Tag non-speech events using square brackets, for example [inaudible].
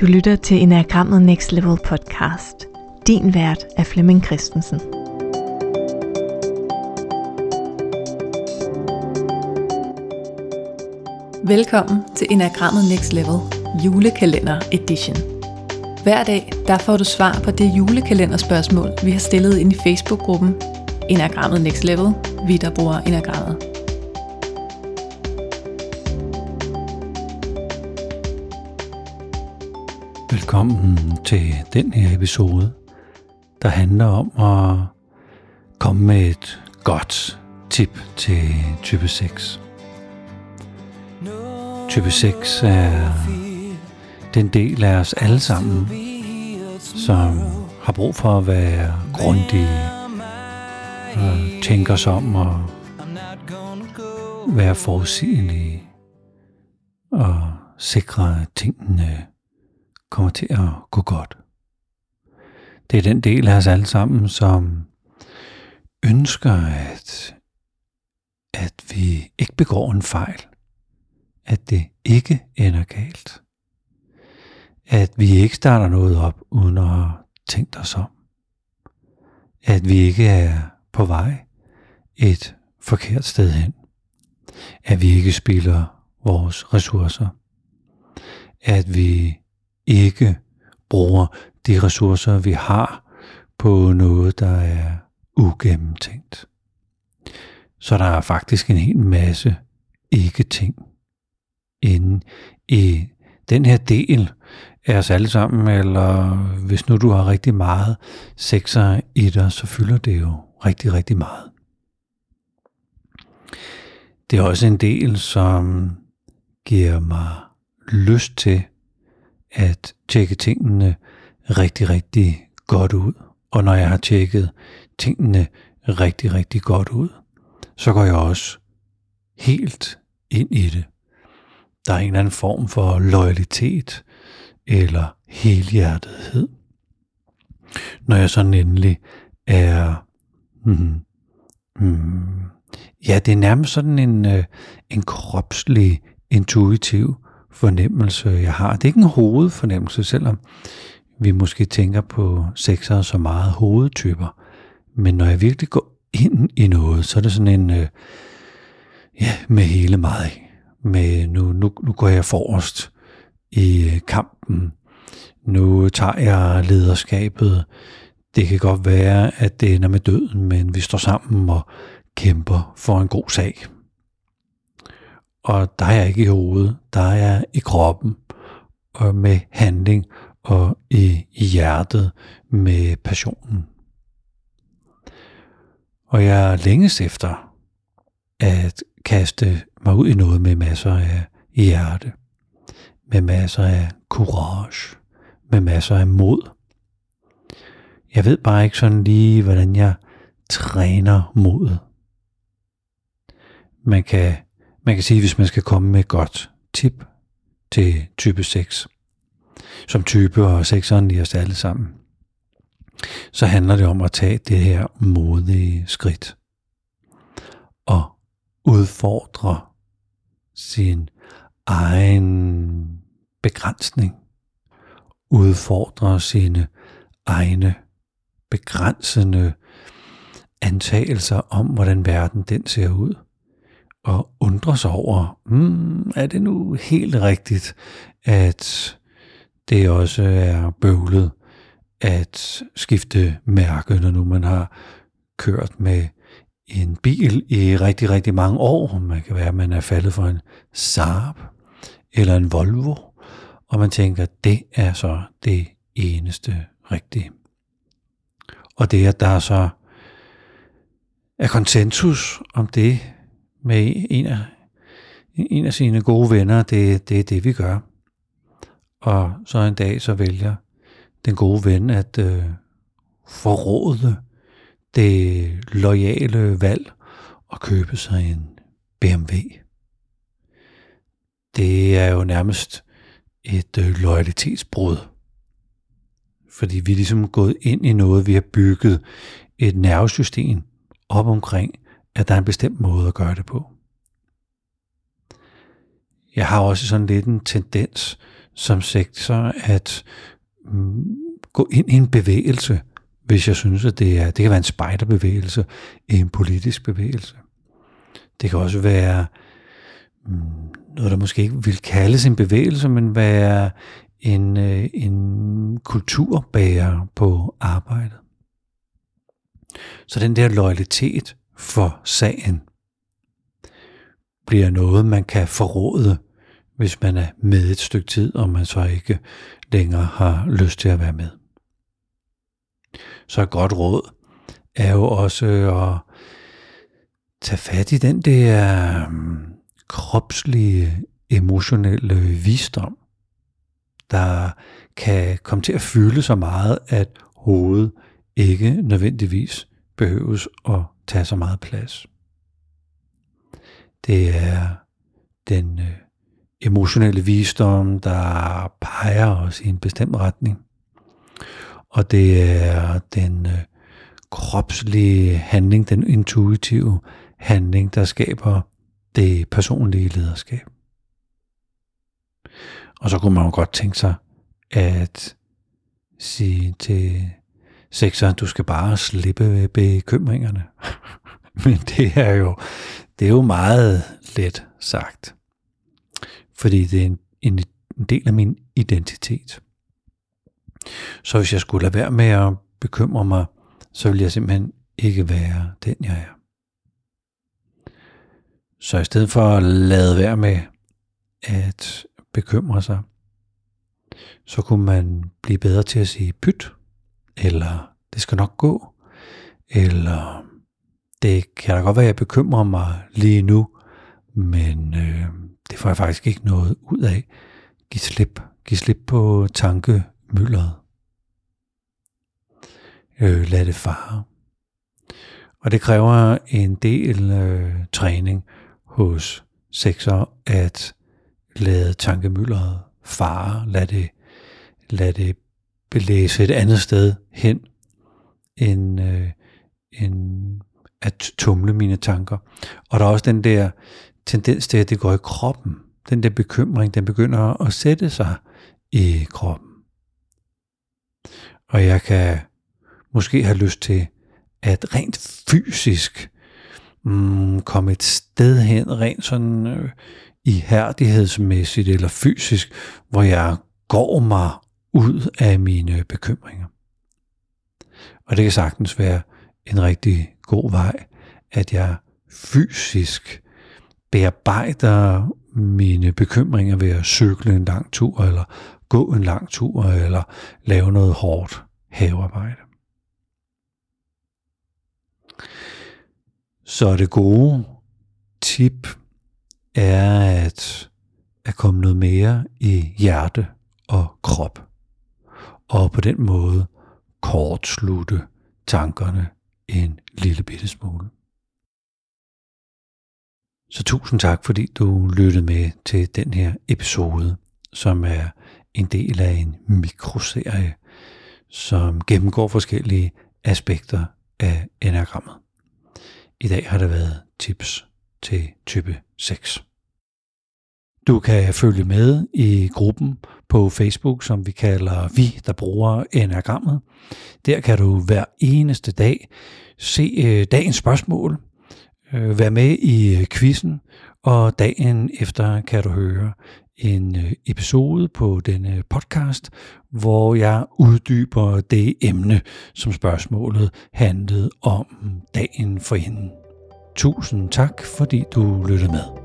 Du lytter til Enagrammet Next Level podcast. Din vært er Flemming Christensen. Velkommen til Enagrammet Next Level julekalender edition. Hver dag der får du svar på det julekalenderspørgsmål, vi har stillet ind i Facebook-gruppen Enagrammet Next Level, vi der bruger Enagrammet. Velkommen til den her episode, der handler om at komme med et godt tip til type 6. Type 6 er den del af os alle sammen, som har brug for at være grundige, og tænke os om og være forudsigelige og sikre, tingene kommer til at gå godt. Det er den del af os alle sammen, som ønsker, at, at vi ikke begår en fejl. At det ikke ender galt. At vi ikke starter noget op, uden at have tænkt os om. At vi ikke er på vej et forkert sted hen. At vi ikke spilder vores ressourcer. At vi ikke bruger de ressourcer, vi har, på noget, der er ugennemtænkt. Så der er faktisk en hel masse ikke-ting inde i den her del af os alle sammen, eller hvis nu du har rigtig meget sekser i dig, så fylder det jo rigtig, rigtig meget. Det er også en del, som giver mig lyst til at tjekke tingene rigtig, rigtig godt ud. Og når jeg har tjekket tingene rigtig, rigtig godt ud, så går jeg også helt ind i det. Der er en eller anden form for loyalitet eller helhjertethed. Når jeg så endelig er, mm, mm, ja, det er nærmest sådan en, øh, en kropslig, intuitiv fornemmelse, jeg har. Det er ikke en hovedfornemmelse, selvom vi måske tænker på sexere så meget hovedtyper. Men når jeg virkelig går ind i noget, så er det sådan en, øh, ja, med hele mig. Med nu, nu, nu går jeg forrest i øh, kampen. Nu tager jeg lederskabet. Det kan godt være, at det ender med døden, men vi står sammen og kæmper for en god sag. Og der er jeg ikke i hovedet, der er jeg i kroppen, og med handling, og i, i hjertet med passionen. Og jeg længes efter at kaste mig ud i noget med masser af hjerte, med masser af courage, med masser af mod. Jeg ved bare ikke sådan lige, hvordan jeg træner modet. Man kan man kan sige, hvis man skal komme med et godt tip til type 6, som type og sekseren i os alle sammen, så handler det om at tage det her modige skridt og udfordre sin egen begrænsning, udfordre sine egne begrænsende antagelser om, hvordan verden den ser ud og undrer sig over, hmm, er det nu helt rigtigt, at det også er bøvlet at skifte mærke, når nu man har kørt med en bil i rigtig, rigtig mange år. Man kan være, at man er faldet for en Saab eller en Volvo, og man tænker, at det er så det eneste rigtige. Og det, at der så er konsensus om det, med en af, en af sine gode venner, det, det er det, vi gør. Og så en dag, så vælger den gode ven at øh, forråde det loyale valg og købe sig en BMW. Det er jo nærmest et øh, loyalitetsbrud. Fordi vi er ligesom gået ind i noget, vi har bygget et nervesystem op omkring, at der er en bestemt måde at gøre det på. Jeg har også sådan lidt en tendens, som sektor at mm, gå ind i en bevægelse, hvis jeg synes, at det, er, det kan være en spejderbevægelse, en politisk bevægelse. Det kan også være mm, noget, der måske ikke vil kaldes en bevægelse, men være en, øh, en kulturbærer på arbejdet. Så den der loyalitet for sagen bliver noget, man kan forråde, hvis man er med et stykke tid, og man så ikke længere har lyst til at være med. Så et godt råd er jo også at tage fat i den der mm, kropslige, emotionelle visdom, der kan komme til at fylde så meget, at hovedet ikke nødvendigvis behøves at tage så meget plads. Det er den øh, emotionelle visdom, der peger os i en bestemt retning. Og det er den øh, kropslige handling, den intuitive handling, der skaber det personlige lederskab. Og så kunne man jo godt tænke sig at sige til sekser, du skal bare slippe bekymringerne. [laughs] Men det er jo, det er jo meget let sagt. Fordi det er en, en, en del af min identitet. Så hvis jeg skulle lade være med at bekymre mig, så vil jeg simpelthen ikke være den, jeg er. Så i stedet for at lade være med at bekymre sig, så kunne man blive bedre til at sige pyt, eller det skal nok gå, eller det kan da godt være, at jeg bekymrer mig lige nu, men øh, det får jeg faktisk ikke noget ud af. Giv slip. Giv slip på tankemyldret. Øh, lad det fare. Og det kræver en del øh, træning hos sexer at lade tankemyldret fare, lad det, lad det belæse et andet sted hen, end, øh, end at tumle mine tanker. Og der er også den der tendens til, at det går i kroppen. Den der bekymring, den begynder at sætte sig i kroppen. Og jeg kan måske have lyst til at rent fysisk mm, komme et sted hen, rent sådan øh, ihærdighedsmæssigt eller fysisk, hvor jeg går mig ud af mine bekymringer. Og det kan sagtens være en rigtig god vej, at jeg fysisk bearbejder mine bekymringer ved at cykle en lang tur, eller gå en lang tur, eller lave noget hårdt havearbejde. Så det gode tip er at, at komme noget mere i hjerte og krop. Og på den måde kortslutte tankerne en lille bitte smule. Så tusind tak, fordi du lyttede med til den her episode, som er en del af en mikroserie, som gennemgår forskellige aspekter af enagrammet. I dag har der været tips til type 6. Du kan følge med i gruppen på Facebook, som vi kalder Vi, der bruger enagrammet. Der kan du hver eneste dag se øh, dagens spørgsmål, øh, være med i øh, quizzen, og dagen efter kan du høre en episode på denne podcast, hvor jeg uddyber det emne, som spørgsmålet handlede om dagen for hende. Tusind tak, fordi du lyttede med.